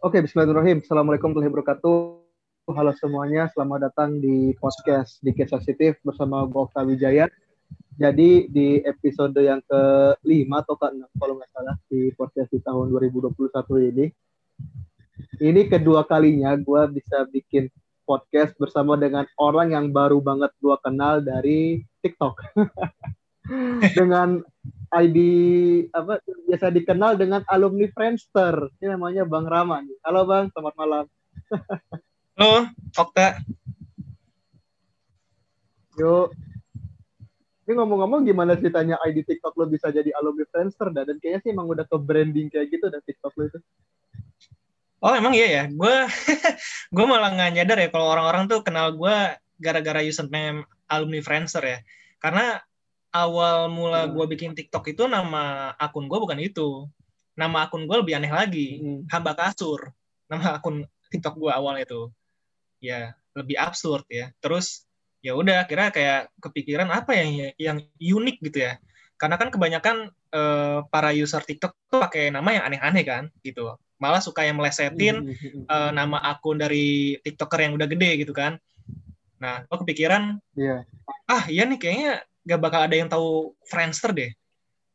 Oke, bismillahirrahmanirrahim. Assalamualaikum warahmatullahi wabarakatuh. Halo semuanya, selamat datang di podcast Dikit Sensitif bersama gue Wijaya. Jadi di episode yang ke-5 atau ke-6 kalau nggak salah di podcast di tahun 2021 ini. Ini kedua kalinya gue bisa bikin podcast bersama dengan orang yang baru banget gue kenal dari TikTok. dengan ID apa biasa dikenal dengan alumni Friendster. Ini namanya Bang Rama Halo Bang, selamat malam. Halo, Okta. Yuk. Ini ngomong-ngomong gimana ceritanya ID TikTok lo bisa jadi alumni Friendster dan kayaknya sih emang udah ke branding kayak gitu dan TikTok lo itu. Oh emang iya ya, gue gue malah nggak nyadar ya kalau orang-orang tuh kenal gue gara-gara username alumni Friendster ya. Karena awal mula hmm. gue bikin TikTok itu nama akun gue bukan itu. Nama akun gue lebih aneh lagi, hmm. Hamba Kasur. Nama akun TikTok gue awal itu. Ya, lebih absurd ya. Terus ya udah kira kayak kepikiran apa yang yang unik gitu ya. Karena kan kebanyakan eh, para user TikTok tuh pakai nama yang aneh-aneh kan gitu. Malah suka yang melesetin hmm. eh, nama akun dari TikToker yang udah gede gitu kan. Nah, gue kepikiran, yeah. ah iya nih kayaknya gak bakal ada yang tahu Friendster deh.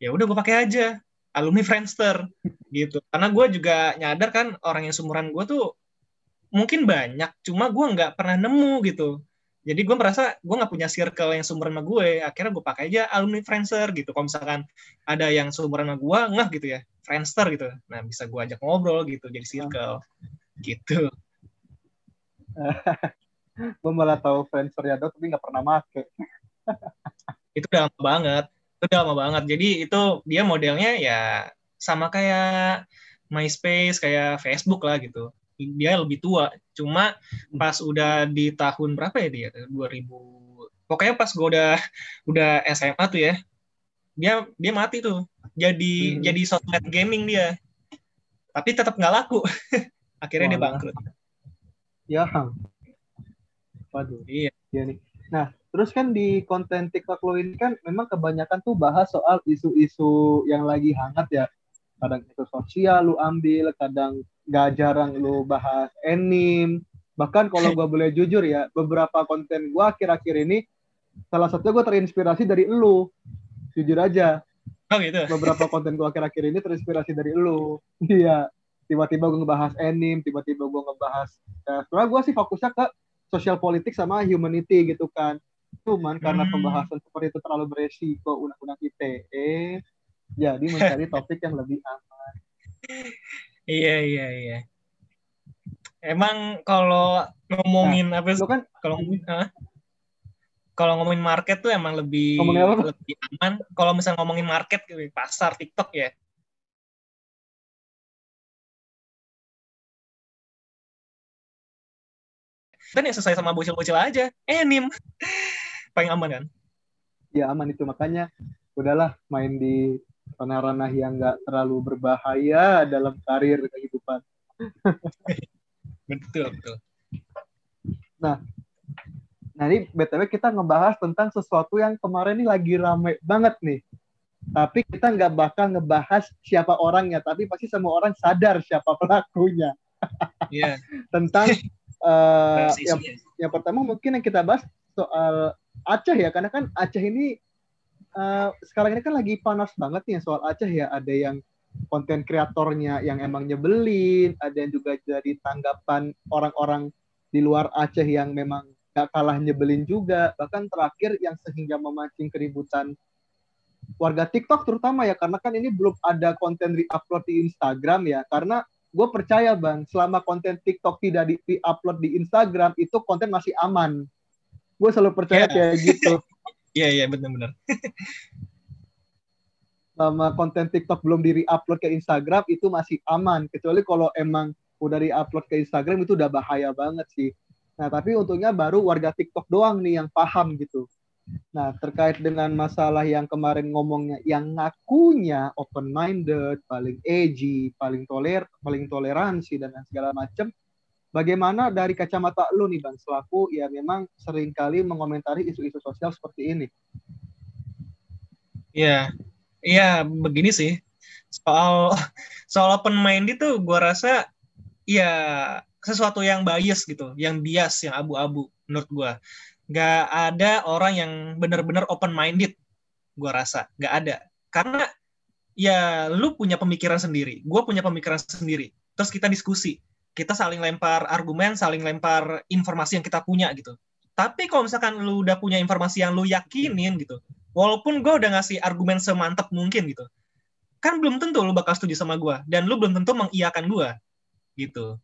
Ya udah gue pakai aja alumni Friendster gitu. Karena gue juga nyadar kan orang yang sumuran gue tuh mungkin banyak, cuma gue nggak pernah nemu gitu. Jadi gue merasa gue nggak punya circle yang sumuran sama gue. Akhirnya gue pakai aja alumni Friendster gitu. Kalau misalkan ada yang sumuran sama gue, nggak gitu ya, Friendster gitu. Nah bisa gue ajak ngobrol gitu, jadi circle gitu. gue malah tahu Friendster ya, tapi nggak pernah make itu udah lama banget. Itu udah lama banget. Jadi itu dia modelnya ya sama kayak MySpace kayak Facebook lah gitu. Dia lebih tua. Cuma pas udah di tahun berapa ya dia? 2000 pokoknya pas gue udah udah SMA tuh ya dia dia mati tuh. Jadi hmm. jadi sosmed gaming dia. Tapi tetap nggak laku. Akhirnya Wah, dia bangkrut. Ya waduh. Iya. Iya nih. Nah Terus kan di konten TikTok lo ini kan memang kebanyakan tuh bahas soal isu-isu yang lagi hangat ya. Kadang itu sosial lu ambil, kadang gak jarang lu bahas anime. Bahkan kalau gue boleh jujur ya, beberapa konten gue akhir-akhir ini, salah satunya gue terinspirasi dari lu. Jujur aja. Oh gitu? Beberapa konten gue akhir-akhir ini terinspirasi dari lu. Iya. Tiba-tiba gue ngebahas anime, tiba-tiba gue ngebahas... Ya, sebenarnya gue sih fokusnya ke sosial politik sama humanity gitu kan Cuman karena hmm. pembahasan seperti itu terlalu beresiko undang-undang ITE, jadi mencari topik yang lebih aman. Iya iya iya. Emang kalau ngomongin nah, apa kan kalau uh, kalau ngomongin market tuh emang lebih lebih aman. Kalau misalnya ngomongin market pasar TikTok ya. Kan ya selesai sama bocil-bocil aja. Enim paling aman kan? Ya aman itu. Makanya udahlah main di ranah-ranah yang nggak terlalu berbahaya dalam karir kehidupan betul betul. Nah nah ini btw kita ngebahas tentang sesuatu yang kemarin ini lagi rame banget nih. Tapi kita nggak bakal ngebahas siapa orangnya tapi pasti semua orang sadar siapa pelakunya. Yeah. tentang uh, yang, yang pertama mungkin yang kita bahas soal Aceh ya karena kan Aceh ini uh, sekarang ini kan lagi panas banget nih soal Aceh ya. Ada yang konten kreatornya yang emang nyebelin ada yang juga jadi tanggapan orang-orang di luar Aceh yang memang gak kalah nyebelin juga. Bahkan terakhir yang sehingga memancing keributan warga TikTok terutama ya karena kan ini belum ada konten di-upload di Instagram ya. Karena gue percaya bang selama konten TikTok tidak di-upload di Instagram itu konten masih aman gue selalu percaya yeah. kayak gitu. Iya yeah, iya yeah, benar-benar sama konten TikTok belum diri upload ke Instagram itu masih aman. Kecuali kalau emang udah di upload ke Instagram itu udah bahaya banget sih. Nah tapi untungnya baru warga TikTok doang nih yang paham gitu. Nah, terkait dengan masalah yang kemarin ngomongnya, yang ngakunya open minded, paling edgy, paling toler, paling toleransi dan segala macam, Bagaimana dari kacamata lu nih Bang selaku ya memang sering kali mengomentari isu-isu sosial seperti ini? Iya, iya begini sih. Soal soal open mind itu gue rasa ya sesuatu yang bias gitu, yang bias, yang abu-abu menurut gue. Gak ada orang yang benar-benar open minded, gue rasa. Gak ada. Karena ya lu punya pemikiran sendiri, gue punya pemikiran sendiri. Terus kita diskusi, kita saling lempar argumen, saling lempar informasi yang kita punya gitu. Tapi kalau misalkan lu udah punya informasi yang lu yakinin gitu, walaupun gue udah ngasih argumen semantap mungkin gitu, kan belum tentu lu bakal setuju sama gue dan lu belum tentu mengiyakan gue gitu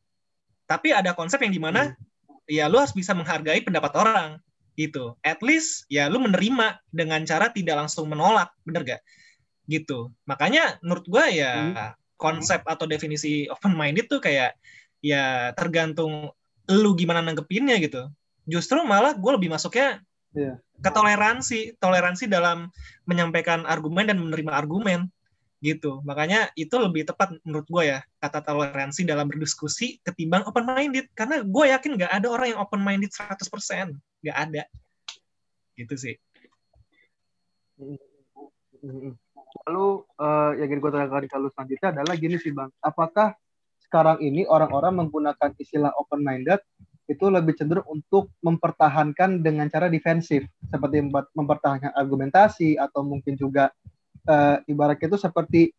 tapi ada konsep yang di mana hmm. ya lu harus bisa menghargai pendapat orang gitu at least ya lu menerima dengan cara tidak langsung menolak bener gak gitu makanya menurut gue ya hmm. konsep atau definisi open minded tuh kayak ya tergantung lu gimana nanggepinnya gitu justru malah gue lebih masuknya yeah. ke toleransi toleransi dalam menyampaikan argumen dan menerima argumen gitu. Makanya itu lebih tepat menurut gue ya kata toleransi dalam berdiskusi ketimbang open minded karena gue yakin nggak ada orang yang open minded 100% nggak ada gitu sih. Lalu uh, yang ingin gue tanyakan kalau selanjutnya adalah gini sih bang, apakah sekarang ini orang-orang menggunakan istilah open minded itu lebih cenderung untuk mempertahankan dengan cara defensif seperti mempertahankan argumentasi atau mungkin juga uh, ibaratnya itu seperti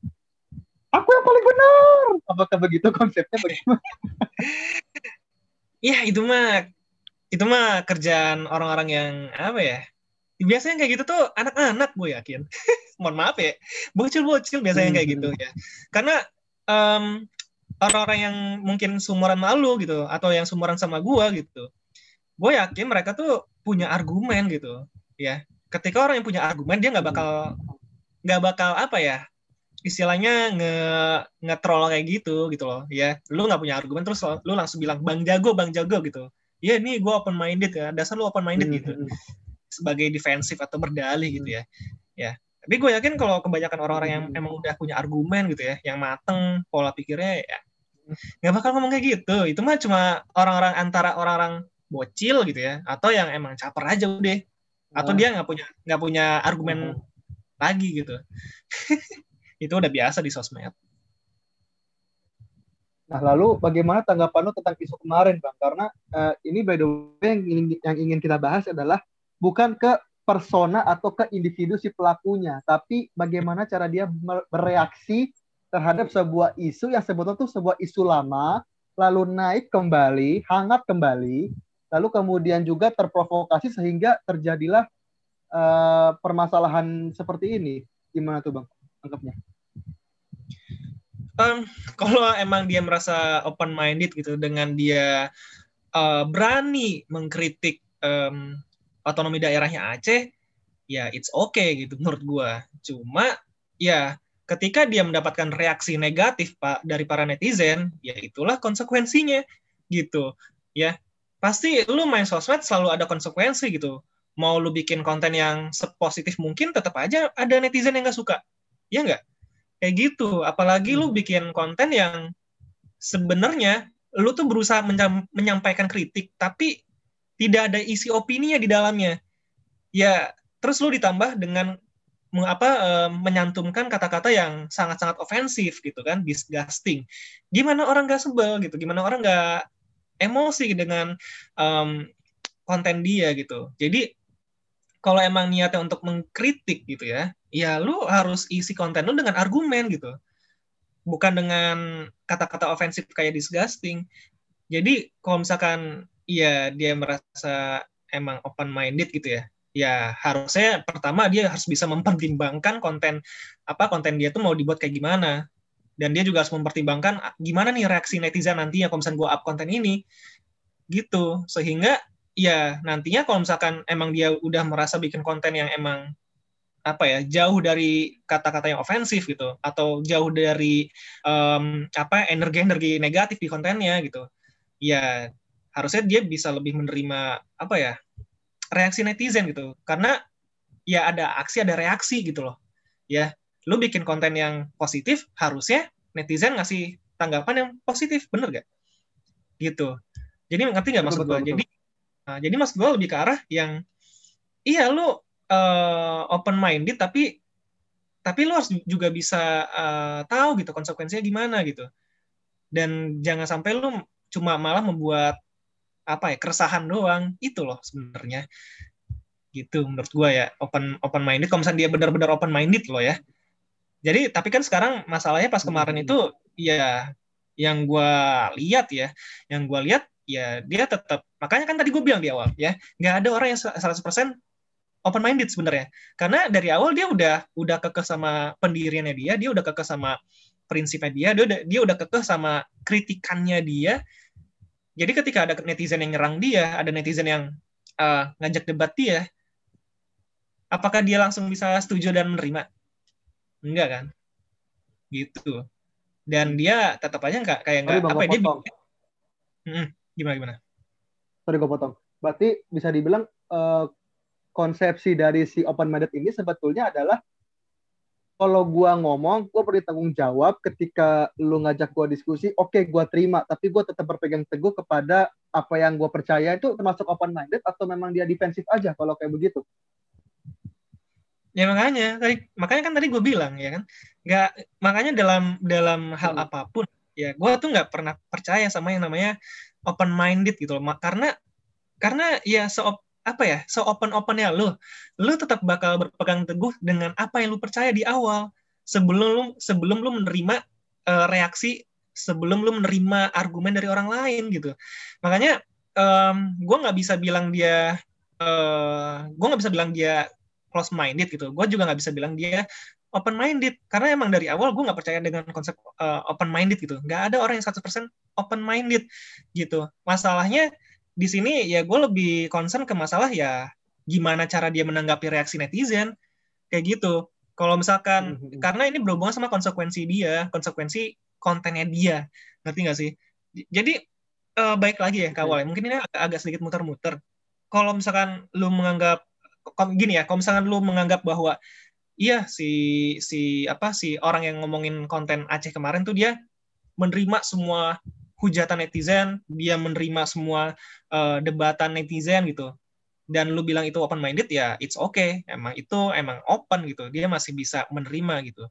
aku yang paling benar. Apakah begitu konsepnya bagaimana? Iya itu mah itu mah kerjaan orang-orang yang apa ya? Biasanya kayak gitu tuh anak-anak gue yakin. Mohon maaf ya, bocil-bocil biasanya kayak gitu ya. Karena um, orang-orang yang mungkin sumuran malu gitu atau yang sumuran sama gue gitu, gue yakin mereka tuh punya argumen gitu ya. Ketika orang yang punya argumen dia nggak bakal nggak bakal apa ya istilahnya nge ngetrol kayak gitu gitu loh ya. Lu nggak punya argumen terus lu langsung bilang bang jago bang jago gitu. Ya ini gue open minded ya dasar lu open minded gitu. hmm, hmm, hmm. sebagai defensif atau berdalih gitu ya. Ya tapi gue yakin kalau kebanyakan orang-orang yang emang udah punya argumen gitu ya yang mateng pola pikirnya ya nggak bakal ngomong kayak gitu itu mah cuma orang-orang antara orang-orang bocil gitu ya atau yang emang caper aja udah atau dia nggak punya nggak punya argumen lagi gitu. itu udah biasa di sosmed. Nah, lalu bagaimana tanggapan lo tentang isu kemarin, Bang? Karena uh, ini by the way yang ingin, yang ingin kita bahas adalah bukan ke persona atau ke individu si pelakunya, tapi bagaimana cara dia bereaksi terhadap sebuah isu yang sebetulnya itu sebuah isu lama, lalu naik kembali, hangat kembali, lalu kemudian juga terprovokasi sehingga terjadilah uh, permasalahan seperti ini? Gimana tuh bang? Anggapnya? Um, kalau emang dia merasa open minded gitu dengan dia uh, berani mengkritik um, otonomi daerahnya Aceh, ya it's okay gitu menurut gua. Cuma ya ketika dia mendapatkan reaksi negatif pak dari para netizen, ya itulah konsekuensinya gitu. Ya pasti lu main sosmed selalu ada konsekuensi gitu mau lu bikin konten yang sepositif mungkin tetap aja ada netizen yang nggak suka ya nggak kayak gitu apalagi lu hmm. bikin konten yang sebenarnya lu tuh berusaha menyampaikan kritik tapi tidak ada isi opini di dalamnya ya terus lu ditambah dengan mengapa e, menyantumkan kata-kata yang sangat-sangat ofensif gitu kan disgusting gimana orang gak sebel gitu gimana orang gak emosi dengan um, konten dia gitu jadi kalau emang niatnya untuk mengkritik gitu ya, ya lu harus isi konten lu dengan argumen gitu. Bukan dengan kata-kata ofensif kayak disgusting. Jadi kalau misalkan ya dia merasa emang open minded gitu ya, ya harusnya pertama dia harus bisa mempertimbangkan konten apa konten dia tuh mau dibuat kayak gimana. Dan dia juga harus mempertimbangkan gimana nih reaksi netizen nantinya kalau misalkan gue up konten ini? Gitu. Sehingga ya nantinya kalau misalkan emang dia udah merasa bikin konten yang emang apa ya jauh dari kata-kata yang ofensif gitu atau jauh dari um, apa energi-energi negatif di kontennya gitu. Ya harusnya dia bisa lebih menerima apa ya reaksi netizen gitu. Karena ya ada aksi ada reaksi gitu loh. Ya lu bikin konten yang positif harusnya netizen ngasih tanggapan yang positif bener gak gitu. Jadi ngerti nggak maksud gue jadi Nah, jadi mas gue lebih ke arah yang iya lu uh, open minded tapi tapi lu harus juga bisa uh, tahu gitu konsekuensinya gimana gitu. dan jangan sampai lu cuma malah membuat apa ya keresahan doang. Itu loh sebenarnya. Gitu menurut gue ya open open minded kalau misalnya dia benar-benar open minded loh ya. Jadi tapi kan sekarang masalahnya pas kemarin itu ya yang gue lihat ya yang gue lihat ya dia tetap makanya kan tadi gue bilang di awal ya nggak ada orang yang 100% open minded sebenarnya. Karena dari awal dia udah udah kekeh sama pendiriannya dia dia udah kekeh sama prinsipnya dia dia udah dia udah kekeh sama kritikannya dia jadi ketika ada netizen yang nyerang dia ada netizen yang uh, ngajak debat dia apakah dia langsung bisa setuju dan menerima? Enggak kan? Gitu. Dan dia tetap aja nggak kayak nggak apa ya, dia hmm, gimana gimana? Sorry gue potong. Berarti bisa dibilang uh, konsepsi dari si open minded ini sebetulnya adalah kalau gua ngomong, gua perlu tanggung jawab ketika lu ngajak gua diskusi, oke okay, gua terima, tapi gua tetap berpegang teguh kepada apa yang gua percaya itu termasuk open minded atau memang dia defensif aja kalau kayak begitu. Ya makanya tadi makanya kan tadi gue bilang ya kan, nggak makanya dalam dalam hal hmm. apa pun ya gue tuh nggak pernah percaya sama yang namanya open minded gitu loh, karena karena ya seop apa ya so open opennya lu. Lu tetap bakal berpegang teguh dengan apa yang lu percaya di awal. Sebelum lu sebelum lu menerima uh, reaksi sebelum lu menerima argumen dari orang lain gitu. Makanya um, gue nggak bisa bilang dia uh, eh, gue nggak bisa bilang dia close minded gitu. Gue juga nggak bisa bilang dia open minded karena emang dari awal gue nggak percaya dengan konsep uh, open minded gitu. Nggak ada orang yang 100% open minded gitu. Masalahnya di sini ya gue lebih concern ke masalah ya gimana cara dia menanggapi reaksi netizen kayak gitu. Kalau misalkan mm-hmm. karena ini berhubungan sama konsekuensi dia, konsekuensi kontennya dia, ngerti nggak sih? Jadi uh, baik lagi ya kawal. Ya. Mungkin ini agak, agak sedikit muter-muter. Kalau misalkan lu menganggap gini ya, kalau misalkan lu menganggap bahwa iya si si apa si orang yang ngomongin konten Aceh kemarin tuh dia menerima semua hujatan netizen, dia menerima semua uh, debatan netizen gitu. Dan lu bilang itu open minded ya it's okay. Emang itu emang open gitu. Dia masih bisa menerima gitu.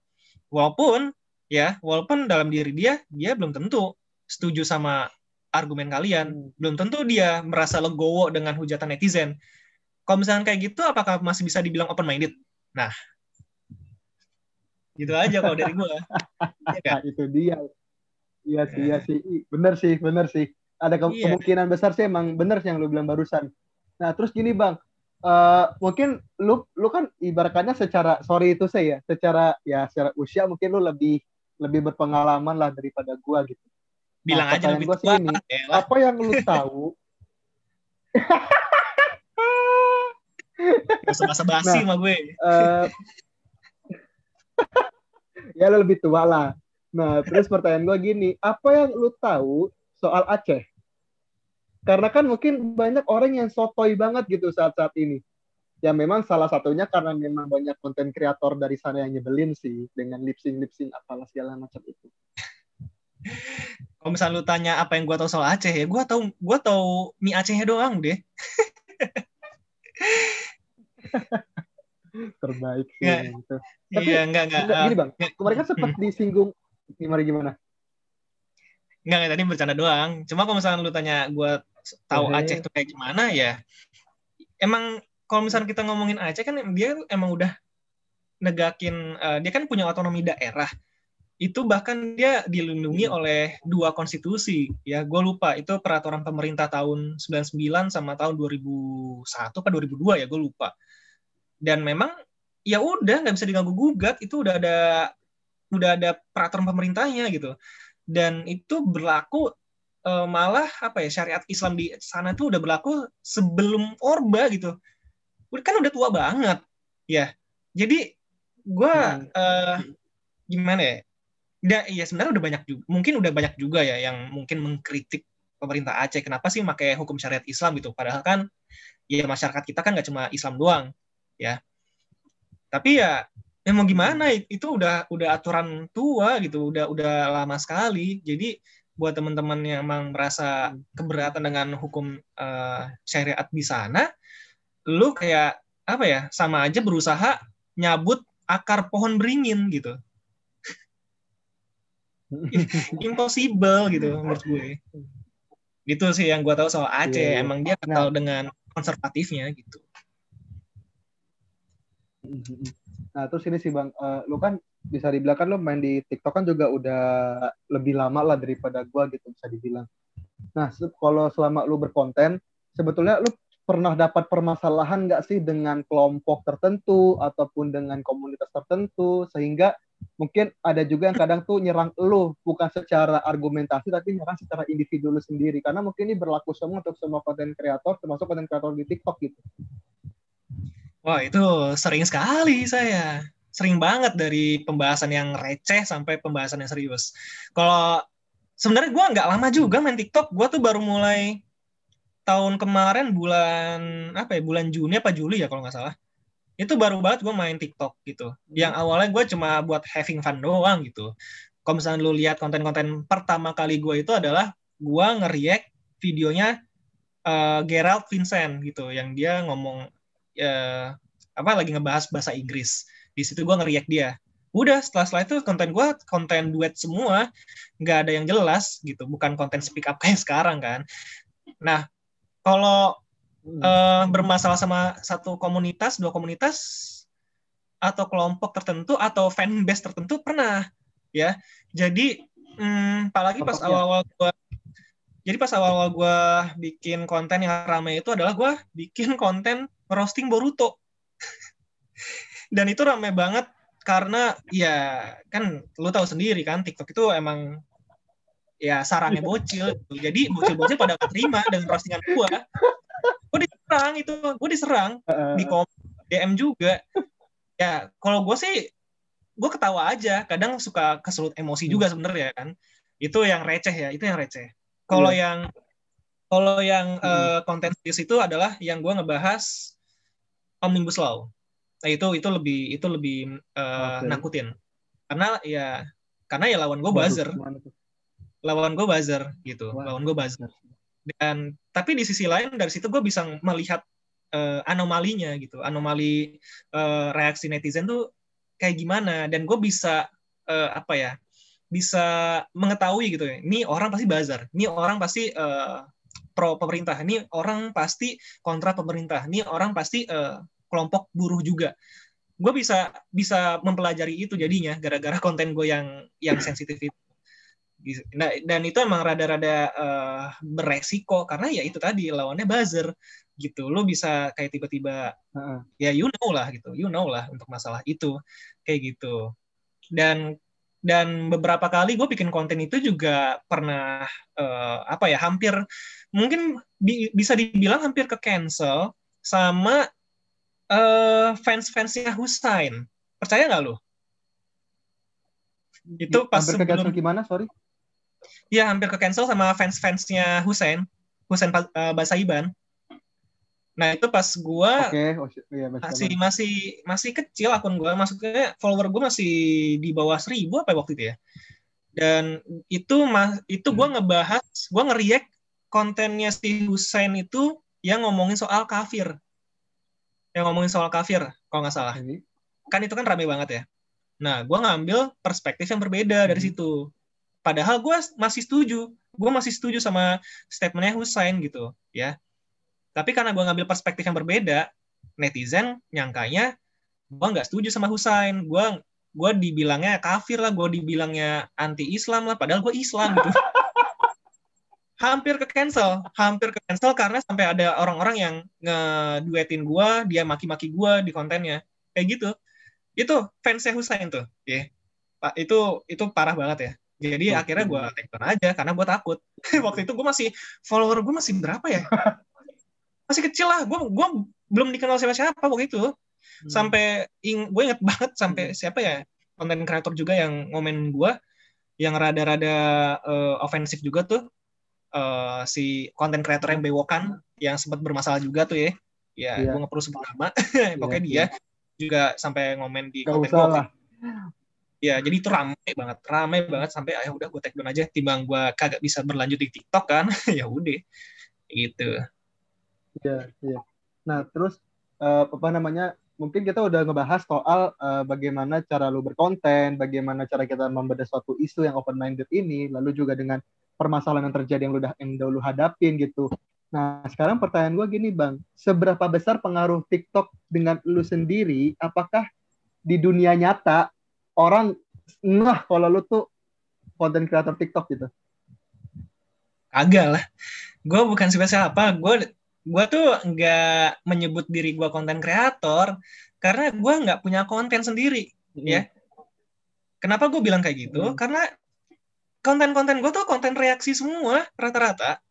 Walaupun ya, walaupun dalam diri dia dia belum tentu setuju sama argumen kalian. Hmm. Belum tentu dia merasa legowo dengan hujatan netizen. Kalau misalnya kayak gitu apakah masih bisa dibilang open minded? Nah, gitu aja kalau dari gue. ya, itu dia Iya sih, iya sih. Bener sih, bener sih. Ada ke iya. kemungkinan besar sih emang bener sih yang lu bilang barusan. Nah, terus gini Bang, uh, mungkin lu lu kan ibaratnya secara sorry itu saya ya, secara ya secara usia mungkin lu lebih lebih berpengalaman lah daripada gua gitu. Bilang nah, aja lebih gua tua. Sih ini, apa yang lu tahu? Masa-masa basi nah, sama gue. Uh, ya lu lebih tua lah. Nah, terus pertanyaan gue gini, apa yang lu tahu soal Aceh? Karena kan mungkin banyak orang yang sotoy banget gitu saat-saat ini. Ya memang salah satunya karena memang banyak konten kreator dari sana yang nyebelin sih dengan lip sync lip sync apalah segala macam itu. Kalau misalnya lu tanya apa yang gue tahu soal Aceh ya, gue tahu gue tahu mie Acehnya doang deh. Terbaik sih ya, gitu. Tapi iya, enggak, enggak. Gini bang, kemarin kan sempat hmm. disinggung gimana gimana? Enggak, tadi bercanda doang. Cuma kalau misalnya lu tanya gue tahu okay. Aceh itu kayak gimana ya, emang kalau misalnya kita ngomongin Aceh kan dia emang udah negakin, uh, dia kan punya otonomi daerah. Itu bahkan dia dilindungi hmm. oleh dua konstitusi. Ya, gue lupa. Itu peraturan pemerintah tahun 99 sama tahun 2001 apa 2002 ya, gue lupa. Dan memang ya udah nggak bisa diganggu gugat itu udah ada udah ada peraturan pemerintahnya gitu dan itu berlaku uh, malah apa ya syariat Islam di sana tuh udah berlaku sebelum Orba gitu. Kan udah tua banget. Ya jadi gue hmm. uh, gimana ya? Udah, ya sebenarnya udah banyak juga mungkin udah banyak juga ya yang mungkin mengkritik pemerintah Aceh kenapa sih pakai hukum syariat Islam gitu? Padahal kan ya masyarakat kita kan nggak cuma Islam doang ya. Tapi ya ya mau gimana? Itu udah udah aturan tua gitu udah udah lama sekali. Jadi buat teman-teman yang emang merasa keberatan dengan hukum uh, syariat di sana lu kayak apa ya sama aja berusaha nyabut akar pohon beringin gitu. Impossible gitu menurut gue. Gitu sih yang gue tahu soal Aceh. yeah, yeah. emang dia kenal nah, dengan konservatifnya gitu. Nah terus ini sih bang. Uh, lu kan bisa dibilang kan lu main di TikTok kan juga udah lebih lama lah daripada gue gitu bisa dibilang. Nah kalau selama lu berkonten sebetulnya lu pernah dapat permasalahan nggak sih dengan kelompok tertentu ataupun dengan komunitas tertentu? Sehingga mungkin ada juga yang kadang tuh nyerang lu bukan secara argumentasi tapi nyerang secara individu lu sendiri. Karena mungkin ini berlaku semua untuk semua konten kreator termasuk konten kreator di TikTok gitu. Wah itu sering sekali saya sering banget dari pembahasan yang receh sampai pembahasan yang serius. Kalau sebenarnya gue nggak lama juga main TikTok, gue tuh baru mulai tahun kemarin bulan apa ya bulan Juni apa Juli ya kalau nggak salah itu baru banget gue main TikTok gitu. Yang awalnya gue cuma buat having fun doang gitu. Kalau misalnya lu lihat konten-konten pertama kali gue itu adalah gue ngeriak videonya uh, Gerald Vincent gitu, yang dia ngomong uh, apa lagi ngebahas bahasa Inggris. Di situ gue ngeriak dia. Udah setelah setelah itu konten gue konten duet semua, nggak ada yang jelas gitu, bukan konten speak up kayak sekarang kan. Nah kalau uh, bermasalah sama satu komunitas, dua komunitas atau kelompok tertentu atau fanbase tertentu pernah ya. Jadi hmm, apalagi pas awal-awal gua jadi pas awal-awal gue bikin konten yang ramai itu adalah gue bikin konten roasting Boruto. Dan itu ramai banget karena ya kan lu tahu sendiri kan TikTok itu emang ya sarangnya bocil gitu. Jadi bocil-bocil pada terima dengan roastingan gue gue diserang itu gue diserang uh, di kom DM juga ya kalau gue sih gue ketawa aja kadang suka keselut emosi juga hmm. sebenarnya kan itu yang receh ya itu yang receh kalau yeah. yang kalau yang hmm. uh, konten serius itu adalah yang gue ngebahas omnibus law nah itu itu lebih itu lebih uh, okay. nakutin. Karena ya karena ya lawan gue buzzer. lawan gue buzzer gitu. Wow. lawan gue buzzer. Dan tapi di sisi lain dari situ gue bisa melihat uh, anomalinya gitu. Anomali uh, reaksi netizen tuh kayak gimana? Dan gue bisa uh, apa ya bisa mengetahui gitu ya ini orang pasti bazar ini orang pasti uh, pro pemerintah. Ini orang pasti kontra pemerintah. Ini orang pasti uh, kelompok buruh juga gue bisa bisa mempelajari itu jadinya gara-gara konten gue yang yang sensitif itu Nah, dan itu emang rada-rada uh, beresiko karena ya itu tadi lawannya buzzer gitu. Lo bisa kayak tiba-tiba uh-uh. ya you know lah gitu. You know lah untuk masalah itu kayak gitu. Dan dan beberapa kali gue bikin konten itu juga pernah uh, apa ya hampir mungkin bi- bisa dibilang hampir ke cancel sama uh, fans-fansnya Husain. Percaya nggak lo? Itu pas hampir sebelum gimana? Sorry Iya, hampir ke cancel sama fans-fansnya Husain, Husain uh, Basaiban. Nah, itu pas gua okay. oh, iya, masih masih masih kecil akun gua, maksudnya follower gua masih di bawah seribu apa waktu itu ya. Dan itu mas itu gua hmm. ngebahas, gua ngeriak kontennya si Husain itu yang ngomongin soal kafir. Yang ngomongin soal kafir, kalau nggak salah. Kan itu kan rame banget ya. Nah, gua ngambil perspektif yang berbeda dari hmm. situ Padahal gue masih setuju, gue masih setuju sama statementnya Husain gitu, ya. Tapi karena gue ngambil perspektif yang berbeda, netizen nyangkanya gue nggak setuju sama Husain. Gue gue dibilangnya kafir lah, gue dibilangnya anti Islam lah, padahal gue Islam gitu. hampir ke cancel, hampir ke cancel karena sampai ada orang-orang yang ngeduetin gue, dia maki-maki gue di kontennya, kayak gitu. Itu fansnya Husain tuh, ya. Pak itu itu parah banget ya. Jadi oh, akhirnya gue take down aja karena gue takut. Waktu itu gue masih follower gue masih berapa ya? Masih kecil lah. Gue gue belum dikenal siapa siapa waktu itu. Hmm. Sampai gue inget banget sampai hmm. siapa ya konten kreator juga yang ngomen gue yang rada-rada uh, ofensif juga tuh uh, si konten kreator yang bewokan yang sempat bermasalah juga tuh ya. Ya, yeah. gue nggak perlu sebut nama. Pokoknya yeah, dia yeah. juga sampai ngomen di konten gue ya jadi itu ramai banget ramai banget sampai ayo udah gue take down aja timbang gue kagak bisa berlanjut di TikTok kan ya udah gitu iya iya nah terus uh, apa namanya mungkin kita udah ngebahas soal uh, bagaimana cara lu berkonten, bagaimana cara kita membedah suatu isu yang open minded ini, lalu juga dengan permasalahan yang terjadi yang lu udah yang lu hadapin gitu. Nah, sekarang pertanyaan gue gini, Bang. Seberapa besar pengaruh TikTok dengan lu sendiri? Apakah di dunia nyata orang nah kalau lu tuh konten kreator TikTok gitu? Agak lah. Gue bukan spesial apa. Gue gue tuh nggak menyebut diri gue konten kreator karena gue nggak punya konten sendiri hmm. ya kenapa gue bilang kayak gitu hmm. karena konten-konten gue tuh konten reaksi semua rata-rata.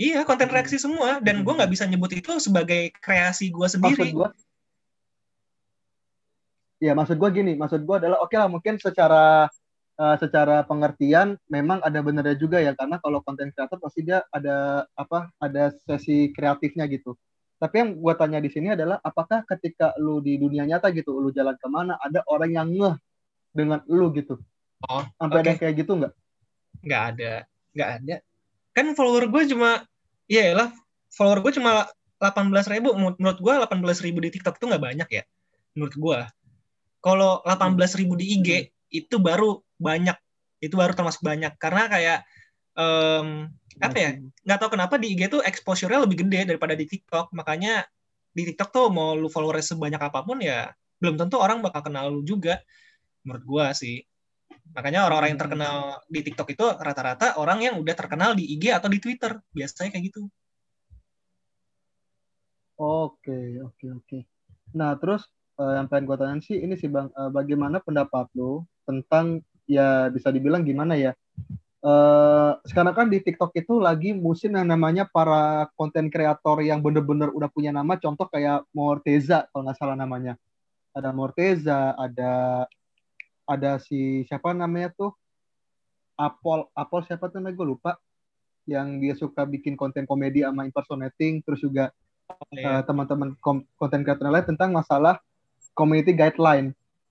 Iya konten hmm. reaksi semua. Dan gue nggak bisa nyebut itu sebagai kreasi gue sendiri. maksud gue ya maksud gue gini. Maksud gue adalah oke okay lah mungkin secara uh, secara pengertian memang ada benernya juga ya. Karena kalau konten kreator pasti dia ada apa ada sesi kreatifnya gitu. Tapi yang gue tanya di sini adalah apakah ketika lu di dunia nyata gitu lu jalan ke mana ada orang yang ngeh dengan lu gitu oh sampai okay. ada kayak gitu nggak? Nggak ada. Nggak ada. Kan follower gue cuma iya lah follower gue cuma 18 ribu. Menurut gue 18 ribu di TikTok itu nggak banyak ya menurut gue kalau 18 ribu di IG hmm. itu baru banyak. Itu baru termasuk banyak. Karena kayak um, apa ya nggak tahu kenapa di IG tuh exposure-nya lebih gede daripada di TikTok. Makanya di TikTok tuh mau lu follower sebanyak apa pun ya belum tentu orang bakal kenal lu juga menurut gua sih makanya orang-orang yang terkenal di TikTok itu rata-rata orang yang udah terkenal di IG atau di Twitter. Biasanya kayak gitu. Oke oke oke. Nah terus uh, yang pengen gue tanya sih ini sih bang uh, bagaimana pendapat lu tentang ya bisa dibilang gimana ya uh, sekarang kan di TikTok itu lagi musim yang namanya para konten kreator yang bener-bener udah punya nama. Contoh kayak Morteza kalau nggak salah namanya. Ada Morteza ada ada si siapa namanya tuh? Apol Apol siapa tuh namanya? Gue lupa. Yang dia suka bikin konten komedi sama impersonating terus juga uh, teman-teman konten kreator lain tentang masalah community guideline.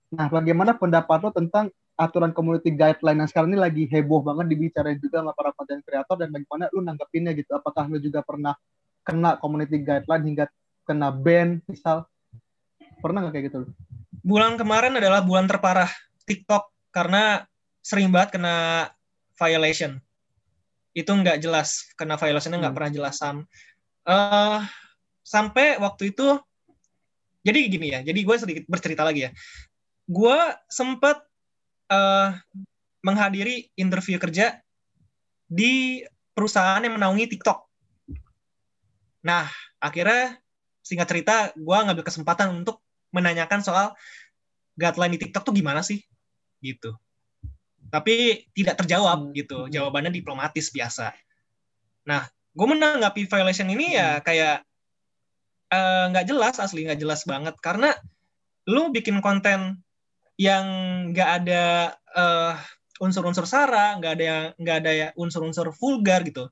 Nah, bagaimana pendapat lo tentang aturan community guideline? Yang sekarang ini lagi heboh banget dibicarain juga sama para konten kreator dan bagaimana lu nanggepinnya gitu. Apakah lu juga pernah kena community guideline hingga kena ban misal? Pernah nggak kayak gitu? Bulan kemarin adalah bulan terparah TikTok karena sering banget kena violation itu nggak jelas kena violationnya nggak hmm. pernah jelas sam uh, sampai waktu itu jadi gini ya jadi gue sedikit bercerita lagi ya gue sempat uh, menghadiri interview kerja di perusahaan yang menaungi TikTok. Nah, akhirnya singkat cerita, gue ngambil kesempatan untuk menanyakan soal guideline di TikTok tuh gimana sih, gitu. Tapi tidak terjawab gitu, hmm. jawabannya diplomatis biasa. Nah, gue menanggapi violation ini ya hmm. kayak eh, nggak uh, jelas asli nggak jelas banget karena lu bikin konten yang nggak ada uh, unsur-unsur sara, nggak ada yang nggak ada ya unsur-unsur vulgar gitu,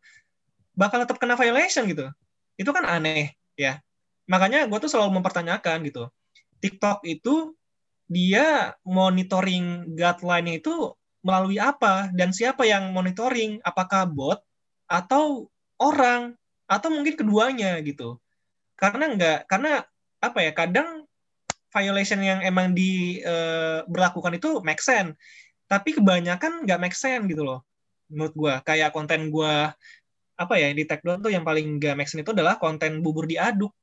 bakal tetap kena violation gitu. Itu kan aneh ya. Makanya gue tuh selalu mempertanyakan gitu. TikTok itu dia monitoring guideline itu melalui apa dan siapa yang monitoring? Apakah bot atau orang atau mungkin keduanya gitu? Karena enggak, karena apa ya? Kadang violation yang emang diberlakukan eh, uh, itu make sense tapi kebanyakan nggak make sense gitu loh menurut gue kayak konten gue apa ya di tag tuh yang paling nggak make sense itu adalah konten bubur diaduk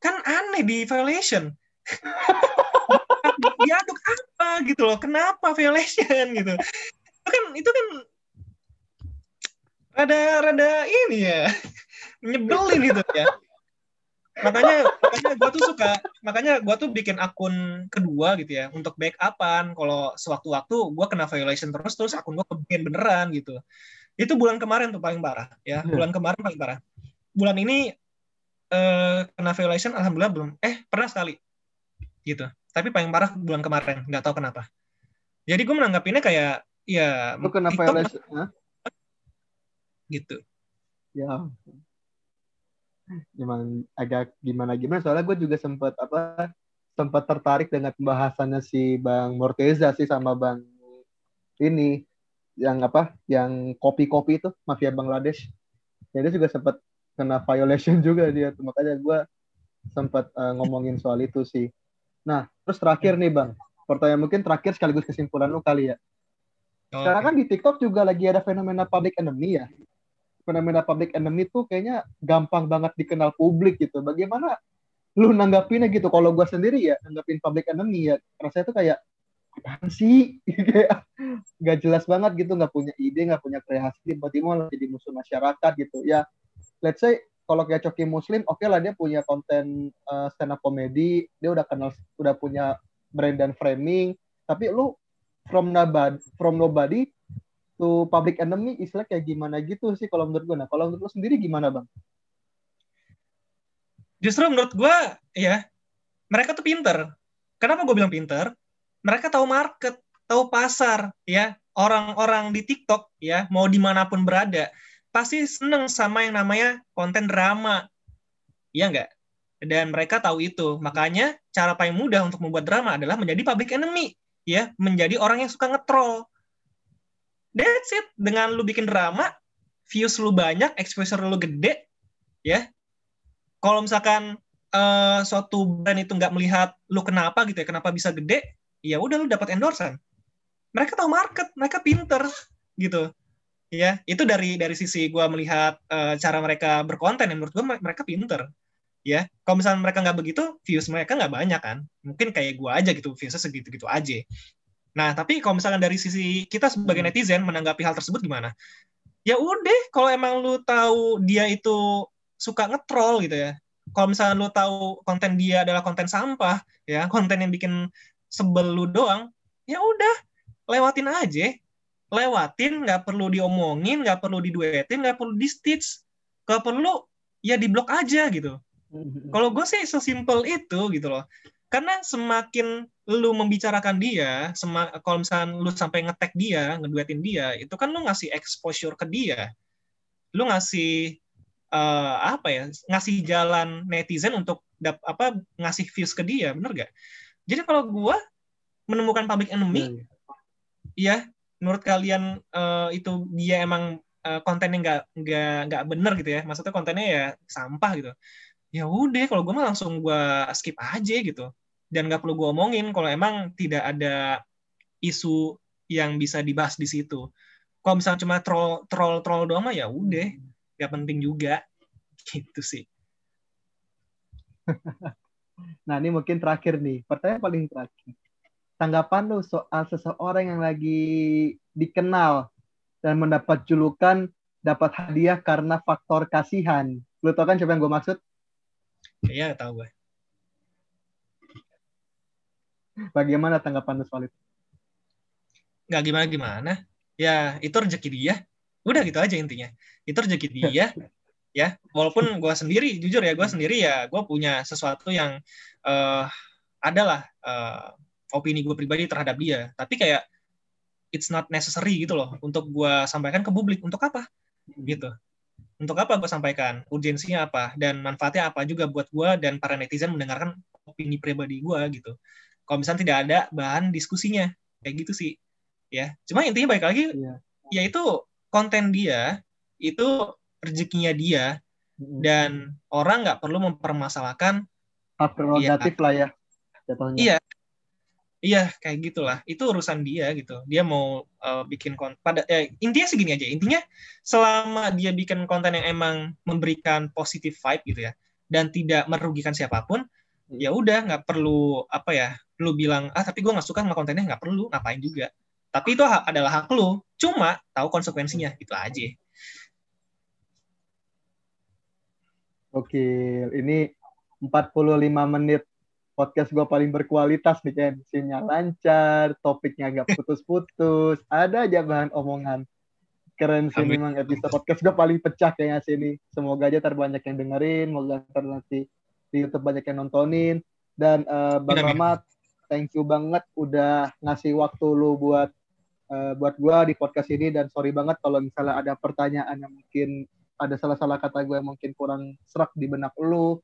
kan aneh di violation apa gitu loh. Kenapa violation gitu? Itu kan itu kan rada rada ini ya nyebelin gitu ya. Makanya makanya gue tuh suka makanya gue tuh bikin akun kedua gitu ya untuk backupan. Kalau sewaktu-waktu gue kena violation terus terus akun gue kebikin beneran gitu. Itu bulan kemarin tuh paling parah ya hmm. bulan kemarin paling parah. Bulan ini eh, kena violation alhamdulillah belum eh pernah sekali gitu tapi paling parah bulan kemarin nggak tahu kenapa. Jadi gue menanggapinnya kayak ya itu kena violation gitu. Ya gimana agak gimana gimana soalnya gue juga sempat apa sempat tertarik dengan pembahasannya si Bang Morteza sih sama Bang ini yang apa yang kopi-kopi itu mafia Bangladesh. Ya dia juga sempat kena violation juga dia tuh. Makanya gue sempat uh, ngomongin soal itu sih. Nah, terus terakhir nih Bang, pertanyaan mungkin terakhir sekaligus kesimpulan lu kali ya. Oh, Sekarang kan di TikTok juga lagi ada fenomena public enemy ya. Fenomena public enemy tuh kayaknya gampang banget dikenal publik gitu. Bagaimana lu nanggapinnya gitu? Kalau gue sendiri ya nanggapin public enemy ya, rasanya tuh kayak apaan sih kayak nggak jelas banget gitu nggak punya ide nggak punya kreasi tiba-tiba malah jadi musuh masyarakat gitu ya let's say kalau kayak Coki Muslim oke okay lah dia punya konten uh, stand up comedy dia udah kenal udah punya brand dan framing tapi lu from nobody from nobody to public enemy istilah kayak gimana gitu sih kalau menurut gue nah kalau menurut lu sendiri gimana bang? Justru menurut gue ya mereka tuh pinter. Kenapa gue bilang pinter? Mereka tahu market, tahu pasar, ya. Orang-orang di TikTok, ya, mau di mana pun berada, pasti seneng sama yang namanya konten drama. Iya nggak? Dan mereka tahu itu. Makanya cara paling mudah untuk membuat drama adalah menjadi public enemy, ya, menjadi orang yang suka ngetrol. That's it. Dengan lu bikin drama, views lu banyak, exposure lu gede, ya. Kalau misalkan uh, suatu brand itu nggak melihat lu kenapa gitu ya, kenapa bisa gede, ya udah lu dapat endorsan mereka tahu market mereka pinter gitu ya itu dari dari sisi gue melihat uh, cara mereka berkonten yang menurut gue mereka pinter. Ya kalau misalnya mereka nggak begitu views mereka nggak banyak kan. Mungkin kayak gue aja gitu viewsnya segitu gitu aja. Nah tapi kalau misalnya dari sisi kita sebagai netizen menanggapi hal tersebut gimana? Ya udah kalau emang lu tahu dia itu suka ngetrol gitu ya. Kalau misalnya lu tahu konten dia adalah konten sampah ya konten yang bikin sebel lu doang ya udah lewatin aja lewatin nggak perlu diomongin nggak perlu diduetin nggak perlu di stitch kalau perlu ya diblok aja gitu. Mm-hmm. kalau gue sih sesimpel itu gitu loh. Karena semakin lu membicarakan dia semak kalau misalnya lu sampai ngetek dia ngeduetin dia itu kan lu ngasih exposure ke dia. Lu ngasih uh, apa ya ngasih jalan netizen untuk dap, apa ngasih views ke dia bener gak jadi kalau gue menemukan public enemy, ya, ya menurut kalian uh, itu dia emang uh, kontennya nggak nggak nggak bener gitu ya, maksudnya kontennya ya sampah gitu. Ya udah, kalau gue mah langsung gue skip aja gitu, dan nggak perlu gue omongin kalau emang tidak ada isu yang bisa dibahas di situ. Kalau misalnya cuma troll troll troll doang mah ya udah, nggak penting juga, gitu sih. Nah, ini mungkin terakhir nih. Pertanyaan paling terakhir. Tanggapan lu soal seseorang yang lagi dikenal dan mendapat julukan dapat hadiah karena faktor kasihan. Lu tau kan siapa yang gue maksud? Iya, tahu gue. Bagaimana tanggapan lu soal itu? Gak gimana-gimana. Ya, itu rezeki dia. Udah gitu aja intinya. Itu rezeki dia. ya walaupun gue sendiri jujur ya gue sendiri ya gue punya sesuatu yang uh, adalah uh, opini gue pribadi terhadap dia. Tapi kayak it's not necessary gitu loh untuk gue sampaikan ke publik. Untuk apa? Gitu. Untuk apa gue sampaikan? Urgensinya apa? Dan manfaatnya apa juga buat gue dan para netizen mendengarkan opini pribadi gue gitu. Kalau misalnya tidak ada bahan diskusinya. Kayak gitu sih. Ya. Cuma intinya baik lagi yeah. yaitu konten dia itu rezekinya dia dan orang nggak perlu mempermasalahkan hak prerogatif ya, lah ya jatuhnya. Iya. Iya, kayak gitulah. Itu urusan dia gitu. Dia mau uh, bikin konten pada eh, intinya segini aja. Intinya selama dia bikin konten yang emang memberikan positif vibe gitu ya dan tidak merugikan siapa pun, ya udah nggak perlu apa ya, lu bilang ah tapi gue nggak suka sama kontennya nggak perlu ngapain juga. Tapi itu adalah hak lu. Cuma tahu konsekuensinya itu aja. Oke, ini 45 menit podcast gue paling berkualitas nih kan. Sinyal lancar, topiknya agak putus-putus, ada aja bahan omongan. Keren sih Amin. memang episode podcast gue paling pecah kayaknya sini. Semoga aja terbanyak yang dengerin, semoga ntar nanti di YouTube banyak yang nontonin. Dan uh, Bang Rahmat, thank you banget udah ngasih waktu lu buat uh, buat gue di podcast ini dan sorry banget kalau misalnya ada pertanyaan yang mungkin ada salah-salah kata gue yang mungkin kurang serak di benak lu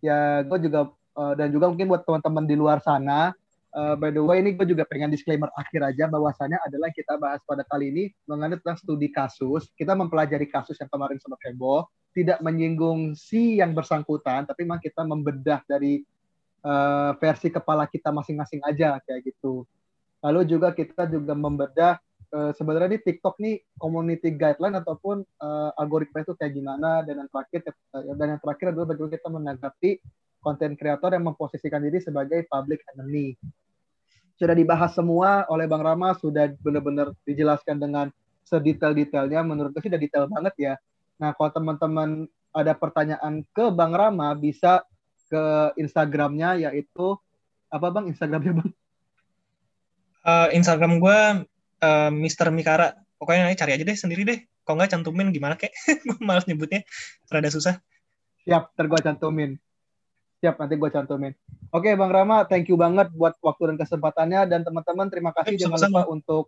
ya gue juga uh, dan juga mungkin buat teman-teman di luar sana uh, by the way ini gue juga pengen disclaimer akhir aja bahwasannya adalah kita bahas pada kali ini mengenai tentang studi kasus kita mempelajari kasus yang kemarin sama Kebo tidak menyinggung si yang bersangkutan, tapi memang kita membedah dari uh, versi kepala kita masing-masing aja kayak gitu. Lalu juga kita juga membedah uh, sebenarnya di TikTok nih community guideline ataupun uh, algoritma itu kayak gimana dan yang terakhir dan yang terakhir adalah bagaimana kita menanggapi konten kreator yang memposisikan diri sebagai public enemy. Sudah dibahas semua oleh Bang Rama, sudah benar-benar dijelaskan dengan sedetail-detailnya. Menurut saya sudah detail banget ya Nah, kalau teman-teman ada pertanyaan ke Bang Rama, bisa ke Instagramnya yaitu apa Bang Instagramnya Bang? Uh, Instagram gue uh, Mr. Mikara. Pokoknya cari aja deh sendiri deh. Kalau nggak cantumin gimana kek? gue malas nyebutnya. Rada susah. Siap, ntar gue cantumin. Siap, nanti gue cantumin. Oke, Bang Rama, thank you banget buat waktu dan kesempatannya. Dan teman-teman, terima kasih. Jangan lupa untuk